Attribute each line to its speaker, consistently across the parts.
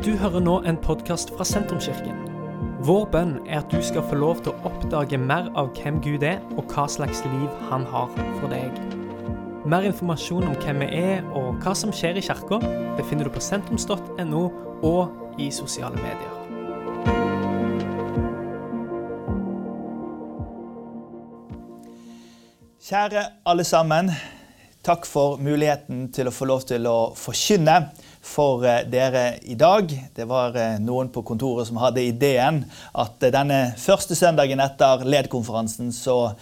Speaker 1: Du hører nå en podkast fra Sentrumskirken. Vår bønn er at du skal få lov til å oppdage mer av hvem Gud er, og hva slags liv han har for deg. Mer informasjon om hvem vi er og hva som skjer i kirka, befinner du på sentrums.no og i sosiale medier.
Speaker 2: Kjære alle sammen. Takk for muligheten til å få lov til å forkynne for eh, dere i dag. Det var eh, noen på kontoret som hadde ideen at eh, denne første søndagen etter LED-konferansen så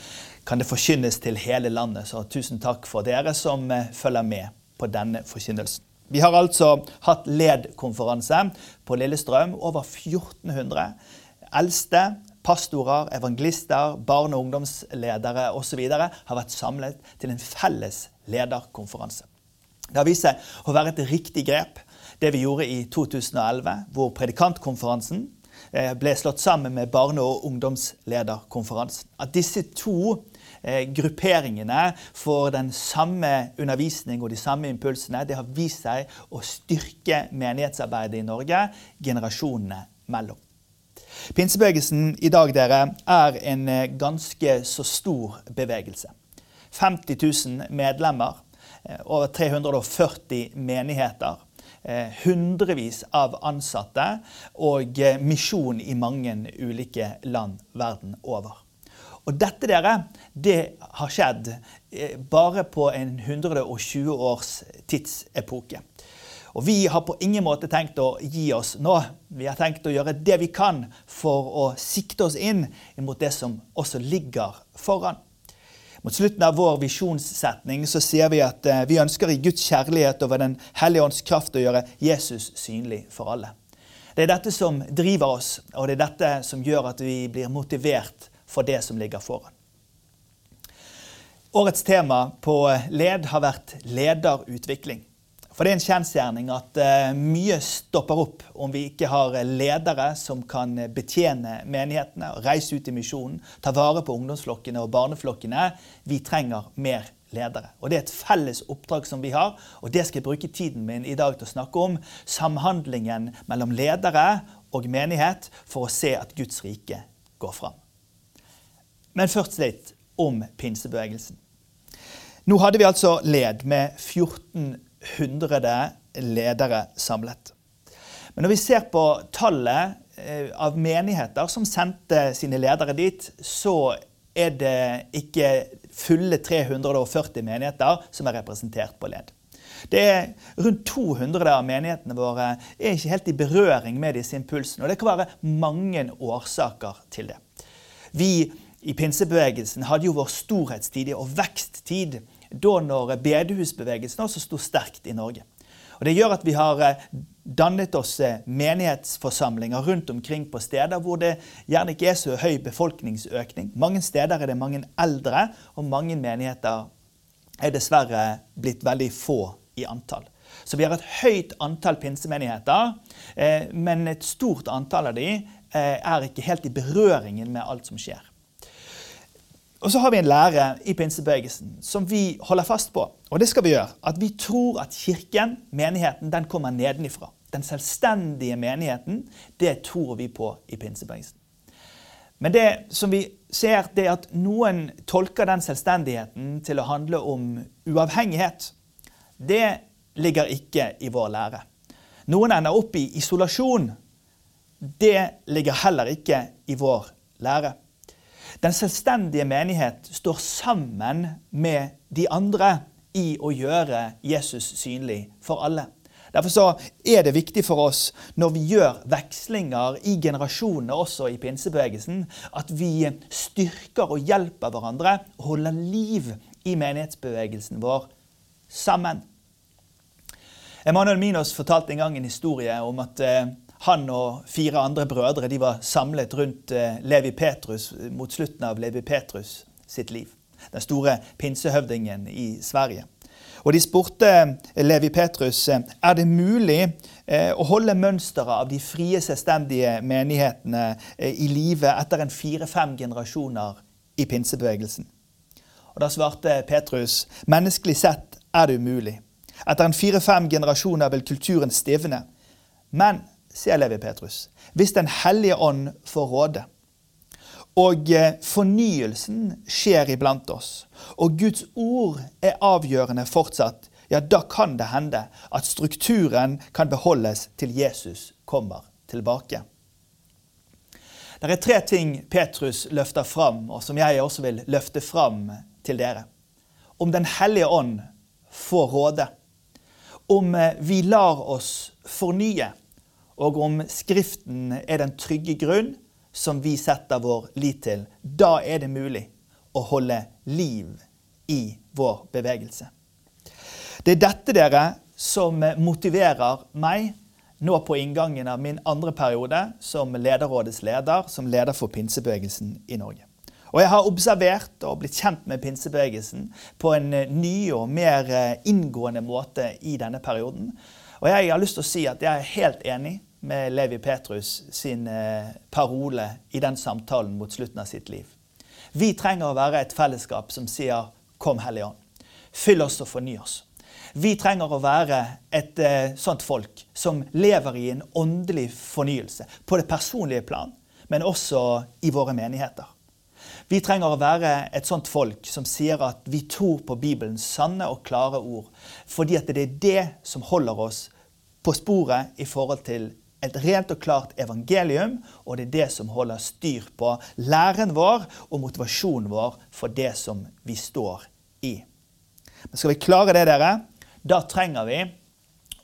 Speaker 2: kan det forkynnes til hele landet. Så tusen takk for dere som følger med på denne forkynnelsen. Vi har altså hatt LED-konferanse på Lillestrøm. Over 1400 eldste pastorer, evangelister, barne- og ungdomsledere osv. har vært samlet til en felles lederkonferanse. Det har vist seg å være et riktig grep, det vi gjorde i 2011, hvor predikantkonferansen eh, ble slått sammen med barne- og ungdomslederkonferansen. At disse to eh, grupperingene får den samme undervisning og de samme impulsene, det har vist seg å styrke menighetsarbeidet i Norge generasjonene mellom. Pinsebevegelsen i dag dere, er en eh, ganske så stor bevegelse. 50 000 medlemmer Eh, over 340 menigheter. Eh, hundrevis av ansatte og misjon i mange ulike land verden over. Og dette dere, det har skjedd bare på en 120 års tidsepoke. Og Vi har på ingen måte tenkt å gi oss nå. Vi har tenkt å gjøre det vi kan for å sikte oss inn mot det som også ligger foran. Mot slutten av vår visjonssetning så sier vi at eh, vi ønsker i Guds kjærlighet over Den hellige ånds kraft å gjøre Jesus synlig for alle. Det er dette som driver oss, og det er dette som gjør at vi blir motivert for det som ligger foran. Årets tema på LED har vært lederutvikling. For det er en kjensgjerning at uh, mye stopper opp om vi ikke har ledere som kan betjene menighetene, og reise ut i misjonen, ta vare på ungdomsflokkene og barneflokkene. Vi trenger mer ledere. Og Det er et felles oppdrag som vi har, og det skal jeg bruke tiden min i dag til å snakke om. Samhandlingen mellom ledere og menighet for å se at Guds rike går fram. Men først litt om pinsebevegelsen. Nå hadde vi altså led med 14 hundrede ledere samlet. Men når vi ser på tallet eh, av menigheter som sendte sine ledere dit, så er det ikke fulle 340 menigheter som er representert på led. Det er Rundt 200 av menighetene våre er ikke helt i berøring med disse impulsene. og Det kan være mange årsaker til det. Vi i pinsebevegelsen hadde jo vår storhetstid og veksttid da når bedehusbevegelsen også sto sterkt i Norge. Og Det gjør at vi har eh, dannet oss eh, menighetsforsamlinger rundt omkring på steder hvor det gjerne ikke er så høy befolkningsøkning. Mange steder er det mange eldre, og mange menigheter er dessverre blitt veldig få i antall. Så vi har et høyt antall pinsemenigheter, eh, men et stort antall av de er ikke helt i berøringen med alt som skjer. Og så har vi en lære i pinsebevegelsen som vi holder fast på. Og det skal vi gjøre. At vi tror at kirken, menigheten, den kommer nedenifra. Den selvstendige menigheten, det tror vi på i pinsebevegelsen. Men det som vi ser, det er at noen tolker den selvstendigheten til å handle om uavhengighet. Det ligger ikke i vår lære. Noen ender opp i isolasjon. Det ligger heller ikke i vår lære. Den selvstendige menighet står sammen med de andre i å gjøre Jesus synlig for alle. Derfor er det viktig for oss når vi gjør vekslinger i generasjonene, også i pinsebevegelsen, at vi styrker og hjelper hverandre og holder liv i menighetsbevegelsen vår sammen. Emanuel Minos fortalte en gang en historie om at eh, han og fire andre brødre de var samlet rundt eh, Levi Petrus mot slutten av Levi Petrus sitt liv. Den store pinsehøvdingen i Sverige. Og De spurte eh, Levi Petrus eh, er det mulig å holde mønsteret av de frie, selvstendige menighetene i live etter en fire-fem generasjoner i pinsebevegelsen. Og Da svarte Petrus menneskelig sett er det umulig. Etter en fire-fem generasjoner vil kulturen stivne. Men sier Levi Petrus, hvis Den hellige ånd får råde, og eh, fornyelsen skjer iblant oss, og Guds ord er avgjørende fortsatt, ja, da kan det hende at strukturen kan beholdes til Jesus kommer tilbake. Det er tre ting Petrus løfter fram, og som jeg også vil løfte fram til dere. Om Den hellige ånd får råde. Om eh, vi lar oss fornye. Og om Skriften er den trygge grunn som vi setter vår lit til. Da er det mulig å holde liv i vår bevegelse. Det er dette, dere, som motiverer meg nå på inngangen av min andre periode som lederrådets leder, som leder for pinsebevegelsen i Norge. Og jeg har observert og blitt kjent med pinsebevegelsen på en ny og mer inngående måte i denne perioden. Og jeg har lyst til å si at jeg er helt enig med Levi Petrus sin eh, parole i den samtalen mot slutten av sitt liv. Vi trenger å være et fellesskap som sier 'Kom, Hellige Ånd'. Fyll oss og forny oss. Vi trenger å være et eh, sånt folk som lever i en åndelig fornyelse. På det personlige plan, men også i våre menigheter. Vi trenger å være et sånt folk som sier at vi tror på Bibelens sanne og klare ord. Fordi at det er det som holder oss på sporet i forhold til et rent og klart evangelium, og det er det som holder styr på læren vår og motivasjonen vår for det som vi står i. Men skal vi klare det, dere, da trenger vi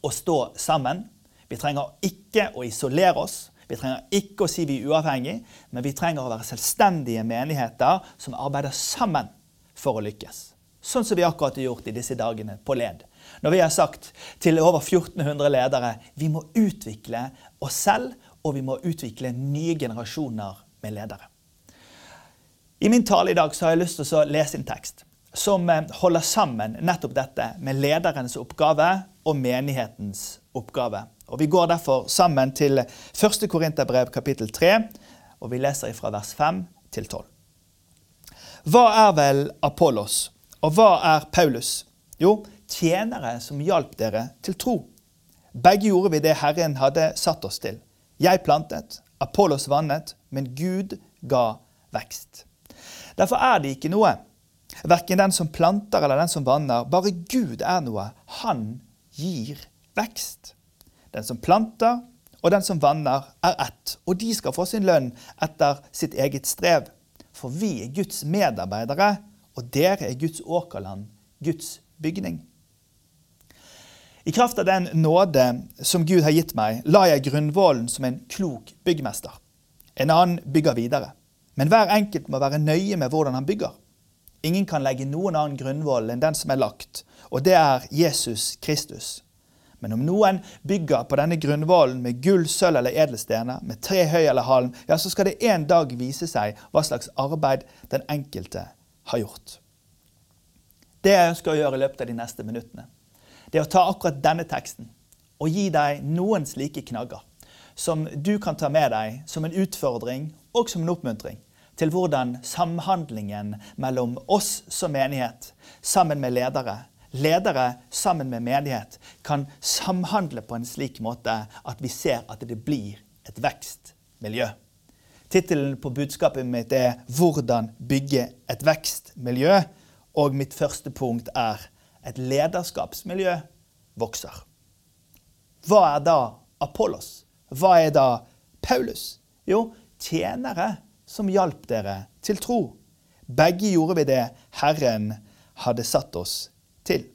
Speaker 2: å stå sammen. Vi trenger ikke å isolere oss. Vi trenger ikke å si vi er uavhengige, men vi trenger å være selvstendige menigheter som arbeider sammen for å lykkes. Sånn som vi akkurat har gjort i disse dagene på LED. Når vi har sagt til over 1400 ledere vi må utvikle oss selv, og vi må utvikle nye generasjoner med ledere. I min tale i dag så har jeg lyst til å lese en tekst som eh, holder sammen nettopp dette med lederens oppgave og menighetens oppgave. Og Vi går derfor sammen til 1. Korinterbrev kapittel 3, og vi leser fra vers 5 til 12. Hva er vel Apollos, og hva er Paulus? Jo, tjenere som hjalp dere til tro. Begge gjorde vi det Herren hadde satt oss til. Jeg plantet, Apollos vannet, men Gud ga vekst. Derfor er det ikke noe. Verken den som planter eller den som vanner. Bare Gud er noe. Han gir vekst. Den som planter og den som vanner, er ett, og de skal få sin lønn etter sitt eget strev. For vi er Guds medarbeidere, og dere er Guds åkerland, Guds bygning. I kraft av den nåde som Gud har gitt meg, la jeg grunnvollen som en klok byggmester. En annen bygger videre. Men hver enkelt må være nøye med hvordan han bygger. Ingen kan legge noen annen grunnvoll enn den som er lagt, og det er Jesus Kristus. Men om noen bygger på denne grunnvollen med gull, sølv eller edelstener, med tre høy eller halm, ja, så skal det en dag vise seg hva slags arbeid den enkelte har gjort. Det jeg ønsker å gjøre i løpet av de neste minuttene, det er å ta akkurat denne teksten og gi deg noen slike knagger som du kan ta med deg som en utfordring og som en oppmuntring til hvordan samhandlingen mellom oss som menighet sammen med ledere, ledere sammen med menighet, kan samhandle på en slik måte at vi ser at det blir et vekstmiljø. Tittelen på budskapet mitt er 'Hvordan bygge et vekstmiljø', og mitt første punkt er et lederskapsmiljø vokser. Hva er da Apollos? Hva er da Paulus? Jo, tjenere som hjalp dere til tro. Begge gjorde vi det Herren hadde satt oss til.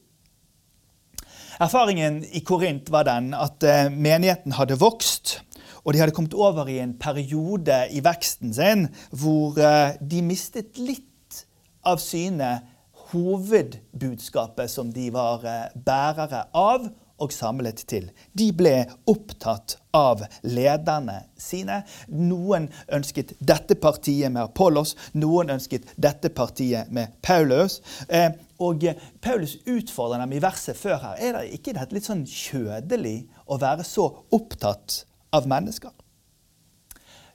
Speaker 2: Erfaringen i Korint var den at eh, menigheten hadde vokst. Og de hadde kommet over i en periode i veksten sin hvor eh, de mistet litt av syne hovedbudskapet som de var eh, bærere av og samlet til. De ble opptatt av lederne sine. Noen ønsket dette partiet med Apollos, noen ønsket dette partiet med Paulus. Eh, og Paulus utfordrer dem i verset før her. Er det ikke dette litt sånn kjødelig å være så opptatt av mennesker?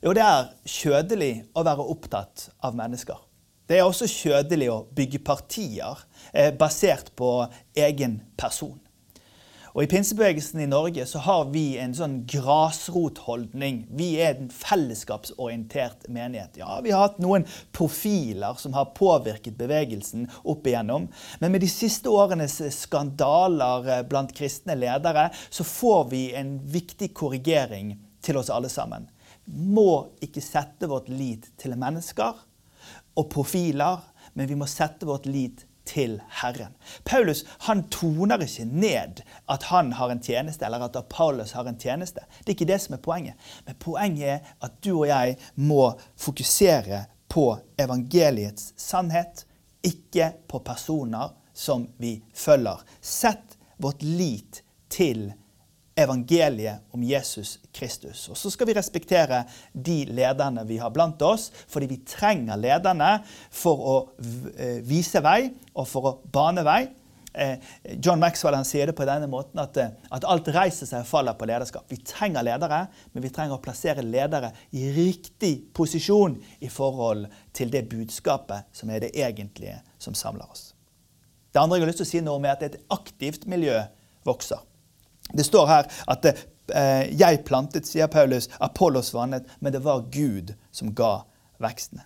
Speaker 2: Jo, det er kjødelig å være opptatt av mennesker. Det er også kjødelig å bygge partier eh, basert på egen person. Og I pinsebevegelsen i Norge så har vi en sånn grasrotholdning. Vi er en fellesskapsorientert menighet. Ja, Vi har hatt noen profiler som har påvirket bevegelsen opp igjennom. Men med de siste årenes skandaler eh, blant kristne ledere, så får vi en viktig korrigering til oss alle sammen. Må ikke sette vårt lit til mennesker og profiler, men vi må sette vårt lit til Herren. Paulus han toner ikke ned at han har en tjeneste, eller at Paulus har en tjeneste. Det er ikke det som er poenget. Men poenget er at du og jeg må fokusere på evangeliets sannhet, ikke på personer som vi følger. Sett vårt lit til Herren evangeliet om Jesus Kristus. Og Så skal vi respektere de lederne vi har blant oss, fordi vi trenger lederne for å eh, vise vei og for å bane vei. Eh, John Maxwell sier det på denne måten at, eh, at alt reiser seg og faller på lederskap. Vi trenger ledere, men vi trenger å plassere ledere i riktig posisjon i forhold til det budskapet som er det egentlige som samler oss. Det andre jeg har lyst til å si noe om er at et aktivt miljø vokser. Det står her at eh, 'jeg plantet', sier Paulus, 'Apollos vannet', men det var Gud som ga vekstene.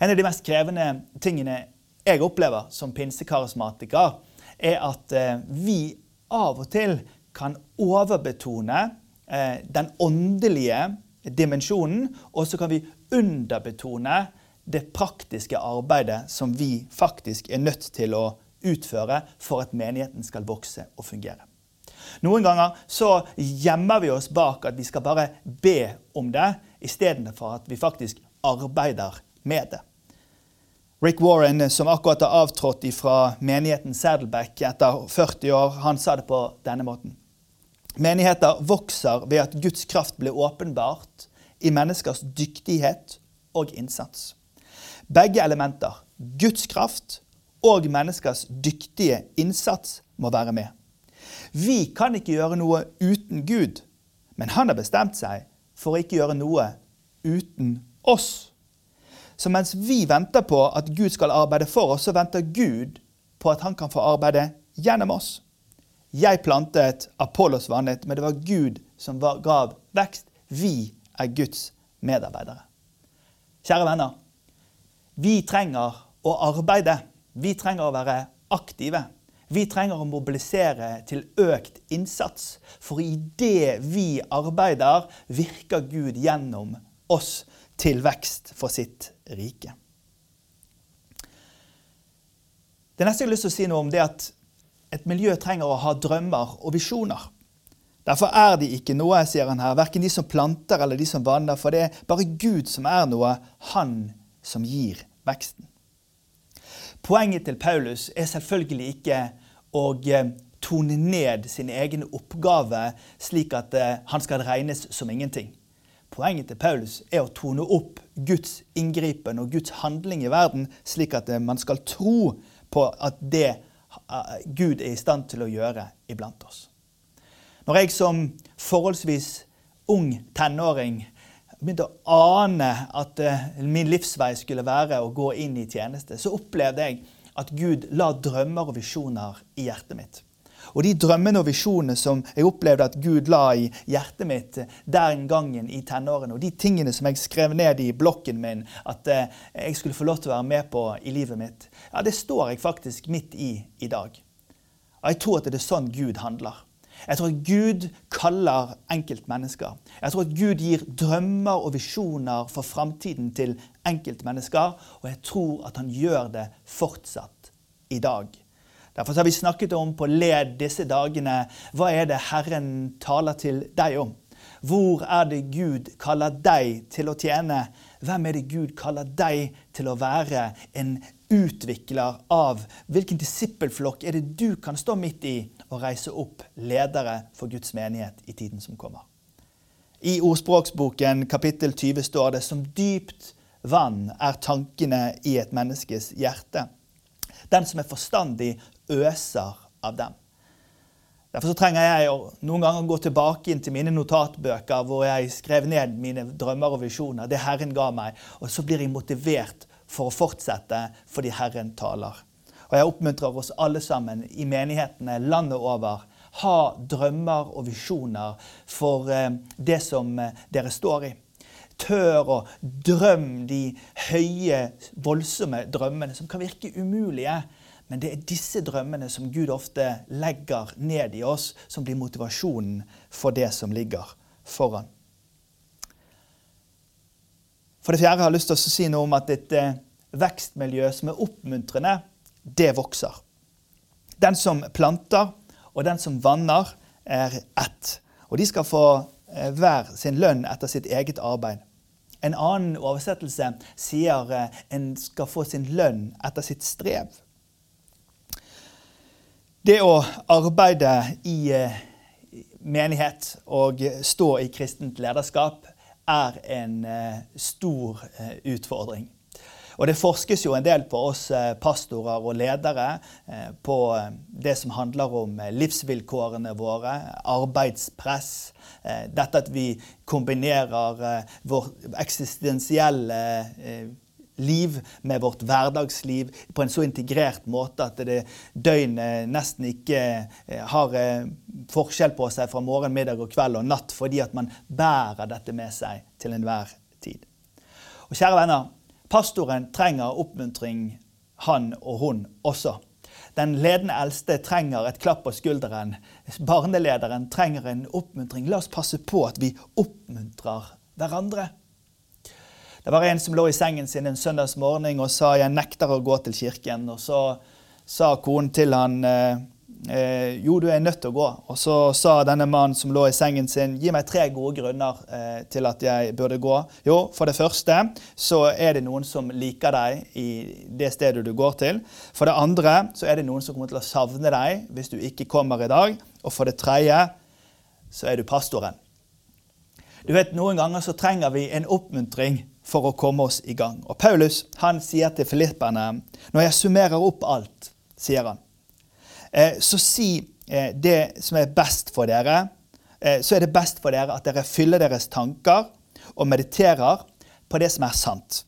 Speaker 2: En av de mest krevende tingene jeg opplever som pinsekarismatiker, er at eh, vi av og til kan overbetone eh, den åndelige dimensjonen, og så kan vi underbetone det praktiske arbeidet som vi faktisk er nødt til å utføre for at menigheten skal vokse og fungere. Noen ganger så gjemmer vi oss bak at vi skal bare be om det, istedenfor at vi faktisk arbeider med det. Rick Warren, som akkurat har avtrådt fra menigheten Saddleback etter 40 år, han sa det på denne måten. Menigheter vokser ved at Guds kraft blir åpenbart i menneskers dyktighet og innsats. Begge elementer, Guds kraft og menneskers dyktige innsats, må være med. Vi kan ikke gjøre noe uten Gud, men han har bestemt seg for å ikke gjøre noe uten oss. Så mens vi venter på at Gud skal arbeide for oss, så venter Gud på at han kan få arbeide gjennom oss. Jeg plantet, Apollos vannet, men det var Gud som gav vekst. Vi er Guds medarbeidere. Kjære venner. Vi trenger å arbeide. Vi trenger å være aktive. Vi trenger å mobilisere til økt innsats, for i det vi arbeider, virker Gud gjennom oss til vekst for sitt rike. Det neste jeg har lyst til å si noe om, det er at et miljø trenger å ha drømmer og visjoner. Derfor er de ikke noe, sier han her, verken de som planter eller de som vanner, for det er bare Gud som er noe, han som gir veksten. Poenget til Paulus er selvfølgelig ikke og eh, tone ned sin egen oppgave, slik at eh, han skal regnes som ingenting. Poenget til Paulus er å tone opp Guds inngripen og Guds handling i verden, slik at eh, man skal tro på at det Gud er i stand til å gjøre iblant oss. Når jeg som forholdsvis ung tenåring begynte å ane at min livsvei skulle være å gå inn i tjeneste, så opplevde jeg at Gud la drømmer og visjoner i hjertet mitt. Og de drømmene og visjonene som jeg opplevde at Gud la i hjertet mitt den gangen i tenårene, og de tingene som jeg skrev ned i blokken min at eh, jeg skulle få lov til å være med på i livet mitt, ja, det står jeg faktisk midt i i dag. Og jeg tror at det er sånn Gud handler. Jeg tror at Gud kaller enkeltmennesker. Jeg tror at Gud gir drømmer og visjoner for framtiden til enkeltmennesker. Og jeg tror at han gjør det fortsatt i dag. Derfor har vi snakket om på led disse dagene hva er det Herren taler til deg om? Hvor er det Gud kaller deg til å tjene? Hvem er det Gud kaller deg til å være en utvikler av? Hvilken disippelflokk er det du kan stå midt i og reise opp ledere for Guds menighet i tiden som kommer? I Ordspråksboken kapittel 20 står det som dypt vann er tankene i et menneskes hjerte. Den som er forstandig, øser av dem. Derfor trenger jeg noen ganger gå tilbake inn til mine notatbøker hvor jeg skrev ned mine drømmer og visjoner, det Herren ga meg, og så blir jeg motivert for å fortsette fordi Herren taler. Og Jeg oppmuntrer oss alle sammen i menighetene landet over. ha drømmer og visjoner for eh, det som eh, dere står i. Tør å drømme de høye, voldsomme drømmene som kan virke umulige. Men det er disse drømmene som Gud ofte legger ned i oss, som blir motivasjonen for det som ligger foran. For det fjerde har jeg lyst til å si noe om at et eh, vekstmiljø som er oppmuntrende, det vokser. Den som planter, og den som vanner, er ett. Og de skal få eh, hver sin lønn etter sitt eget arbeid. En annen oversettelse sier eh, en skal få sin lønn etter sitt strev. Det å arbeide i menighet og stå i kristent lederskap er en eh, stor eh, utfordring. Og Det forskes jo en del på oss eh, pastorer og ledere på det som handler om livsvilkårene våre, arbeidspress. Dette at vi kombinerer vår eksistensielle liv med vårt hverdagsliv på en så integrert måte at det døgnet nesten ikke eh, har eh, forskjell på seg fra morgen, middag og kveld og natt, fordi at man bærer dette med seg til enhver tid. Og kjære venner, pastoren trenger oppmuntring, han og hun også. Den ledende eldste trenger et klapp på skulderen. Barnelederen trenger en oppmuntring. La oss passe på at vi oppmuntrer hverandre. Det var en som lå i sengen sin en søndagsmorgen og sa 'jeg nekter å gå til kirken'. Og så sa konen til han eh, 'jo, du er nødt til å gå'. Og så sa denne mannen som lå i sengen sin 'gi meg tre gode grunner eh, til at jeg burde gå'. Jo, for det første så er det noen som liker deg i det stedet du går til. For det andre så er det noen som kommer til å savne deg hvis du ikke kommer i dag. Og for det tredje så er du pastoren. Du vet, Noen ganger så trenger vi en oppmuntring for å komme oss i gang. Og Paulus han sier til filipperne Når jeg summerer opp alt, sier han, så si eh, det som er best for dere. Eh, så er det best for dere at dere fyller deres tanker og mediterer på det som er sant,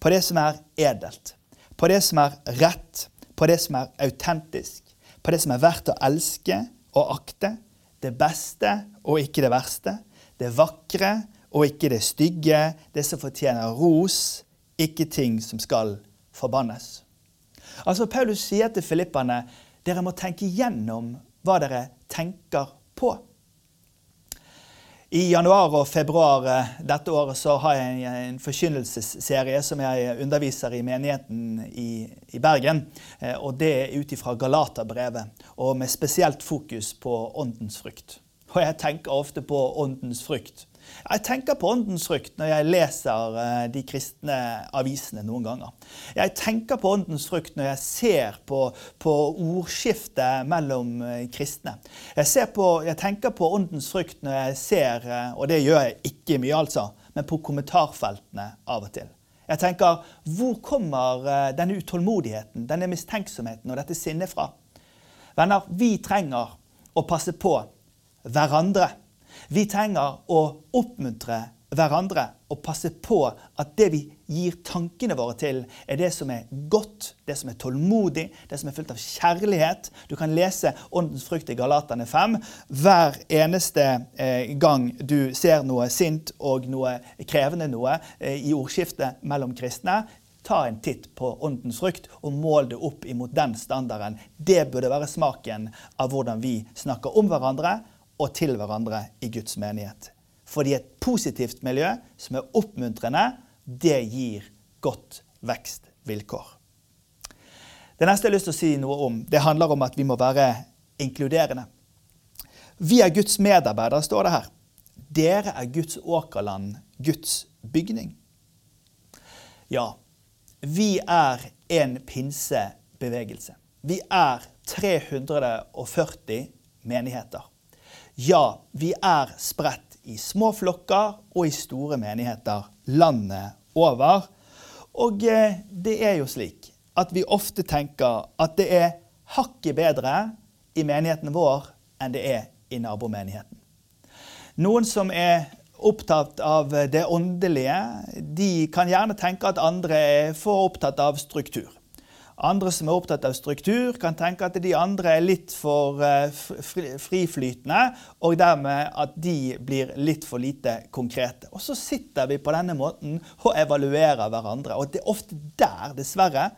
Speaker 2: på det som er edelt, på det som er rett, på det som er autentisk, på det som er verdt å elske og akte, det beste og ikke det verste, det vakre og ikke det stygge, det som fortjener ros, ikke ting som skal forbannes. Altså, Paulus sier til filipperne dere må tenke gjennom hva dere tenker på. I januar og februar eh, dette året så har jeg en forkynnelsesserie som jeg underviser i menigheten i, i Bergen. Eh, og Det er ut ifra Galaterbrevet, og med spesielt fokus på åndens frukt. Og jeg tenker ofte på åndens frukt jeg tenker på åndens frukt når jeg leser eh, de kristne avisene noen ganger. Jeg tenker på åndens frukt når jeg ser på, på ordskiftet mellom eh, kristne. Jeg, på, jeg, tenker på åndens frukt når jeg ser, eh, og det gjør jeg ikke mye, altså, men på kommentarfeltene av og til. Jeg tenker, Hvor kommer denne utålmodigheten, denne mistenksomheten og dette sinnet fra? Venner, vi trenger å passe på hverandre. Vi trenger å oppmuntre hverandre og passe på at det vi gir tankene våre til, er det som er godt, det som er tålmodig, det som er fullt av kjærlighet. Du kan lese Åndens frukt i Galatane 5 hver eneste eh, gang du ser noe sint og noe krevende noe eh, i ordskiftet mellom kristne. Ta en titt på åndens frukt og mål det opp imot den standarden. Det burde være smaken av hvordan vi snakker om hverandre og til hverandre i Guds menighet. Fordi et positivt miljø som er oppmuntrende, det gir godt vekstvilkår. Det neste jeg har lyst til å si noe om, det handler om at vi må være inkluderende. Vi er Guds medarbeidere, står det her. Dere er Guds åkerland, Guds bygning. Ja, vi er en pinsebevegelse. Vi er 340 menigheter. Ja, vi er spredt i små flokker og i store menigheter landet over. Og eh, det er jo slik at vi ofte tenker at det er hakket bedre i menigheten vår enn det er i nabomenigheten. Noen som er opptatt av det åndelige, de kan gjerne tenke at andre er for opptatt av struktur. Andre som er opptatt av struktur, kan tenke at de andre er litt for eh, friflytende, og dermed at de blir litt for lite konkrete. Og så sitter vi på denne måten og evaluerer hverandre. Og det er ofte der, dessverre,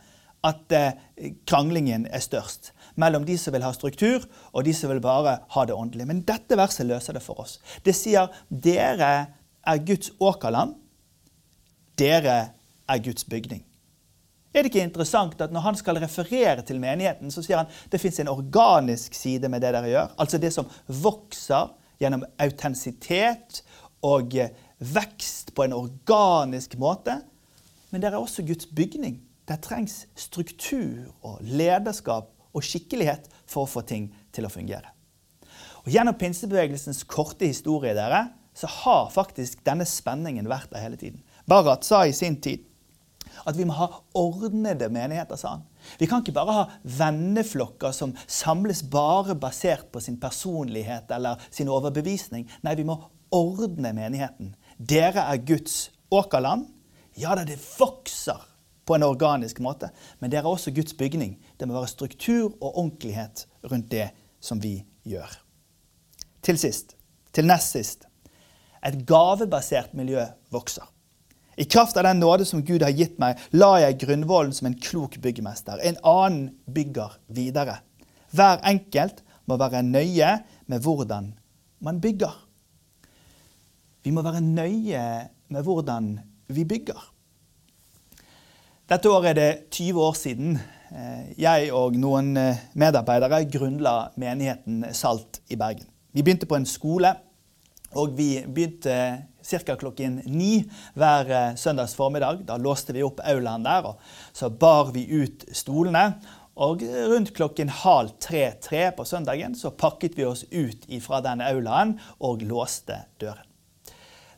Speaker 2: at eh, kranglingen er størst. Mellom de som vil ha struktur, og de som vil bare ha det åndelig. Men dette verset løser det for oss. Det sier dere er Guds åkerland. Dere er Guds bygning. Er det ikke interessant at når han skal referere til menigheten, så sier han det fins en organisk side med det dere gjør? Altså det som vokser gjennom autentisitet og eh, vekst på en organisk måte. Men dere er også Guds bygning. Det trengs struktur og lederskap og skikkelighet for å få ting til å fungere. Og Gjennom pinsebevegelsens korte historie dere, så har faktisk denne spenningen vært der hele tiden. Barat sa i sin tid at vi må ha ordnede menigheter, sa han. Vi kan ikke bare ha venneflokker som samles bare basert på sin personlighet eller sin overbevisning. Nei, vi må ordne menigheten. Dere er Guds åkerland. Ja da, det vokser på en organisk måte, men dere er også Guds bygning. Det må være struktur og ordentlighet rundt det som vi gjør. Til sist, til nest sist, et gavebasert miljø vokser. I kraft av den nåde som Gud har gitt meg, la jeg grunnvollen som en klok byggmester. En annen bygger videre. Hver enkelt må være nøye med hvordan man bygger. Vi må være nøye med hvordan vi bygger. Dette året er det 20 år siden eh, jeg og noen eh, medarbeidere grunnla menigheten Salt i Bergen. Vi begynte på en skole, og vi begynte ca. klokken ni hver eh, søndags formiddag. Da låste vi opp aulaen der, og så bar vi ut stolene. Og rundt klokken halv tre-tre på søndagen så pakket vi oss ut fra den aulaen og låste døren.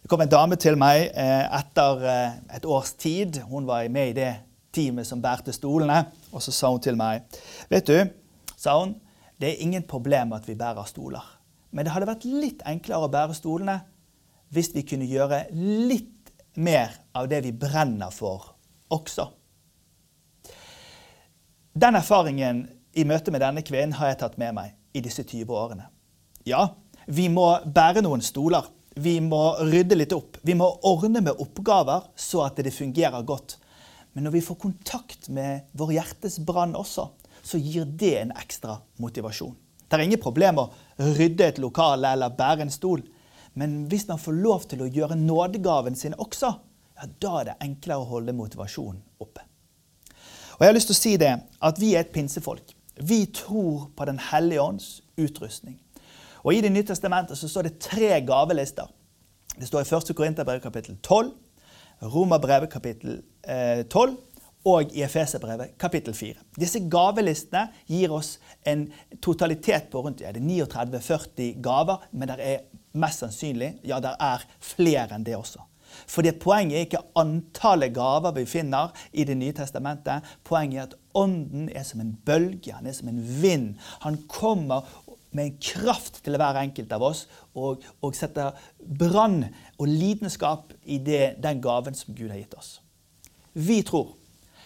Speaker 2: Det kom en dame til meg eh, etter eh, et års tid. Hun var med i det teamet som bærte stolene. Og så sa hun til meg Vet du, sa hun, det er ingen problem at vi bærer stoler. Men det hadde vært litt enklere å bære stolene hvis vi kunne gjøre litt mer av det vi brenner for også. Den erfaringen i møte med denne kvinnen har jeg tatt med meg i disse 20 årene. Ja, vi må bære noen stoler. Vi må rydde litt opp. Vi må ordne med oppgaver så at det fungerer godt. Men når vi får kontakt med vår hjertes brann også, så gir det en ekstra motivasjon. Det er ingen problem å rydde et lokale eller bære en stol. Men hvis man får lov til å gjøre nådegaven sin også, ja, da er det enklere å holde motivasjonen oppe. Og jeg har lyst til å si det, at Vi er et pinsefolk. Vi tror på Den hellige ånds utrustning. Og I Det nye testamentet så står det tre gavelister. Det står i 1. Korinterbrev kapittel 12, Romerbrevet kapittel 12 eh, og i Efeserbrevet kapittel 4. Disse gavelistene gir oss en totalitet på rundt ja, 39-40 gaver, men det er mest sannsynlig ja, det er flere enn det også. Fordi Poenget er ikke antallet gaver vi finner i Det nye testamentet. Poenget er at Ånden er som en bølge, han er som en vind. Han kommer med en kraft til hver enkelt av oss og, og setter brann og lidenskap i det, den gaven som Gud har gitt oss. Vi tror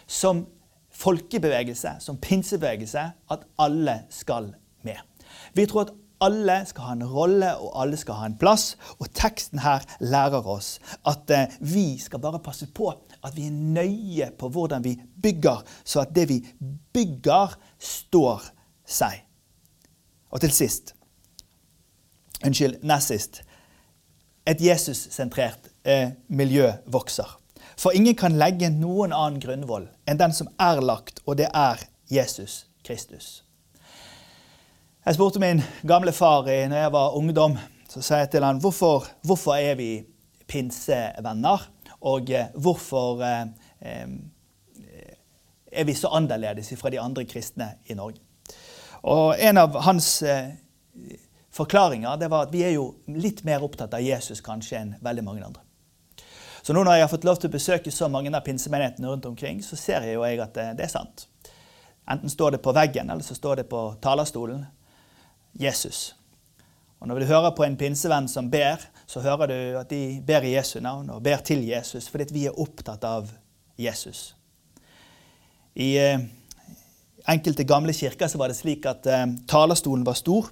Speaker 2: som folkebevegelse, som pinsebevegelse, at alle skal med. Vi tror at alle skal ha en rolle, og alle skal ha en plass. Og teksten her lærer oss at eh, vi skal bare passe på at vi er nøye på hvordan vi bygger, så at det vi bygger, står seg. Og til sist Unnskyld, nest sist. Et Jesus-sentrert eh, miljø vokser. For ingen kan legge noen annen grunnvoll enn den som er lagt, og det er Jesus Kristus. Jeg spurte min gamle far når jeg var ungdom. Så sa jeg til han, hvorfor, hvorfor er vi pinsevenner? Og eh, hvorfor eh, eh, er vi så annerledes fra de andre kristne i Norge? Og En av hans eh, forklaringer det var at vi er jo litt mer opptatt av Jesus kanskje enn veldig mange andre. Så nå når jeg har fått lov til å besøke så mange av pinsemenighetene rundt omkring, så ser jeg jo jeg at det, det er sant. Enten står det på veggen, eller så står det på talerstolen. Jesus. Og Når du hører på en pinsevenn som ber, så hører du at de ber i Jesu navn og ber til Jesus, fordi vi er opptatt av Jesus. I, eh, enkelte gamle kirker så var det slik at eh, talerstolen var stor,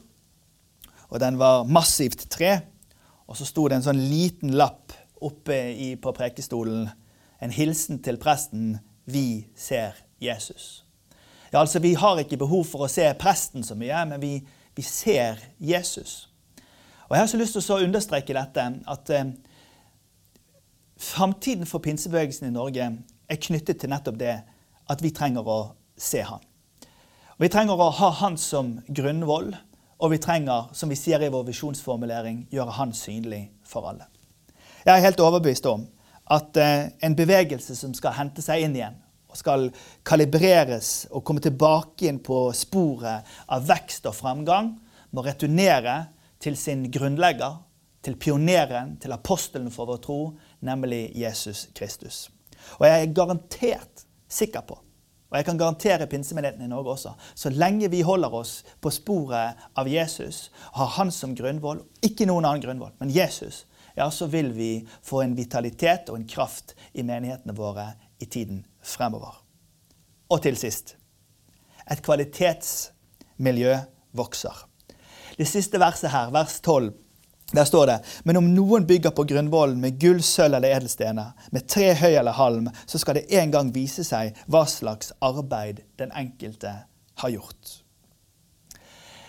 Speaker 2: og den var massivt tre. Og så sto det en sånn liten lapp oppe i, på prekestolen. En hilsen til presten 'Vi ser Jesus'. Ja, altså Vi har ikke behov for å se presten så mye, men vi, vi ser Jesus. Og Jeg har så lyst til å understreke dette, at eh, framtiden for pinsebevegelsen i Norge er knyttet til nettopp det at vi trenger å se han. Og Vi trenger å ha han som grunnvoll, og vi trenger, som vi sier i vår visjonsformulering, gjøre han synlig for alle. Jeg er helt overbevist om at eh, en bevegelse som skal hente seg inn igjen, skal kalibreres og komme tilbake inn på sporet av vekst og framgang, må returnere til sin grunnlegger, til pioneren, til apostelen for vår tro, nemlig Jesus Kristus. Og jeg er garantert sikker på og jeg kan garantere pinsemenigheten i Norge også. Så lenge vi holder oss på sporet av Jesus, har han som grunnvoll, ikke noen annen grunnvoll, men Jesus, ja, så vil vi få en vitalitet og en kraft i menighetene våre i tiden fremover. Og til sist et kvalitetsmiljø vokser. Det siste verset her, vers 12, der står det Men om noen bygger på grunnvollen med gull, sølv eller edelstener, med tre høy eller halm, så skal det en gang vise seg hva slags arbeid den enkelte har gjort.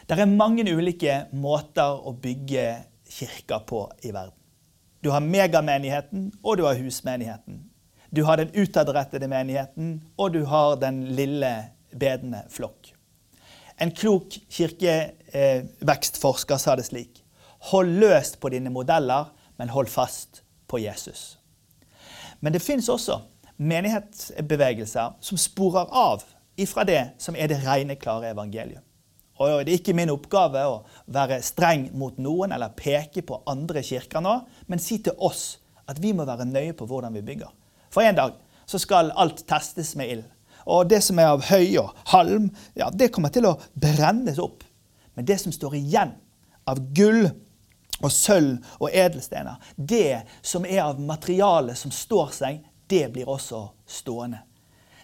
Speaker 2: Det er mange ulike måter å bygge kirker på i verden. Du har megamenigheten, og du har husmenigheten. Du har den utadrettede menigheten, og du har den lille, bedende flokk. En klok kirkevekstforsker sa det slik. Hold løst på dine modeller, men hold fast på Jesus. Men det fins også menighetsbevegelser som sporer av ifra det som er det rene, klare evangeliet. Og Det er ikke min oppgave å være streng mot noen eller peke på andre kirker nå, men si til oss at vi må være nøye på hvordan vi bygger. For en dag så skal alt testes med ild. Og det som er av høy og halm, ja, det kommer til å brennes opp. Men det som står igjen av gull og sølv og edelstener. Det som er av materiale som står seg, det blir også stående.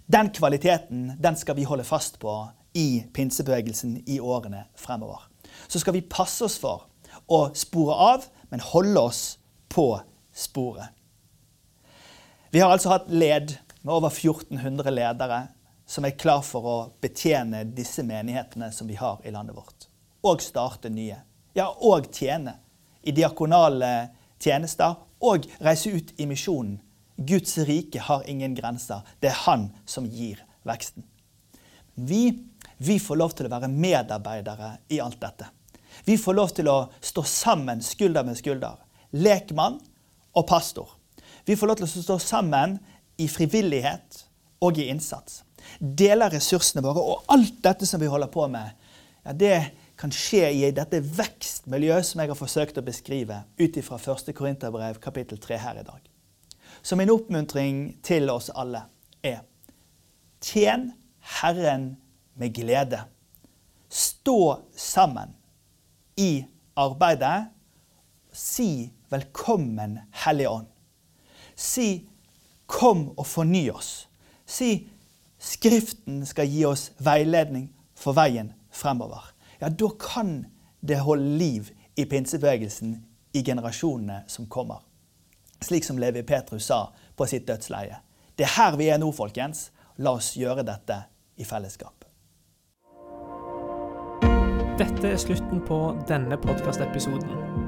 Speaker 2: Den kvaliteten den skal vi holde fast på i pinsebevegelsen i årene fremover. Så skal vi passe oss for å spore av, men holde oss på sporet. Vi har altså hatt led med over 1400 ledere som er klar for å betjene disse menighetene som vi har i landet vårt. Og starte nye. Ja, og tjene i diakonale tjenester og reise ut i misjonen. Guds rike har ingen grenser. Det er Han som gir veksten. Vi, vi får lov til å være medarbeidere i alt dette. Vi får lov til å stå sammen skulder med skulder. Lekmann og pastor. Vi får lov til å stå sammen i frivillighet og i innsats. Dele ressursene våre. Og alt dette som vi holder på med, ja, det kan skje i dette vekstmiljøet som jeg har forsøkt å beskrive ut fra 1. Korinterbrev kapittel 3 her i dag. Så min oppmuntring til oss alle er tjen Herren med glede. Stå sammen i arbeidet. Si velkommen, Hellige Ånd. Si kom og forny oss. Si Skriften skal gi oss veiledning for veien fremover ja, da kan det holde liv i pinsebevegelsen i generasjonene som kommer. Slik som Levi Petrus sa på sitt dødsleie. Det er her vi er nå, folkens. La oss gjøre dette i fellesskap.
Speaker 1: Dette er slutten på denne podkastepisoden.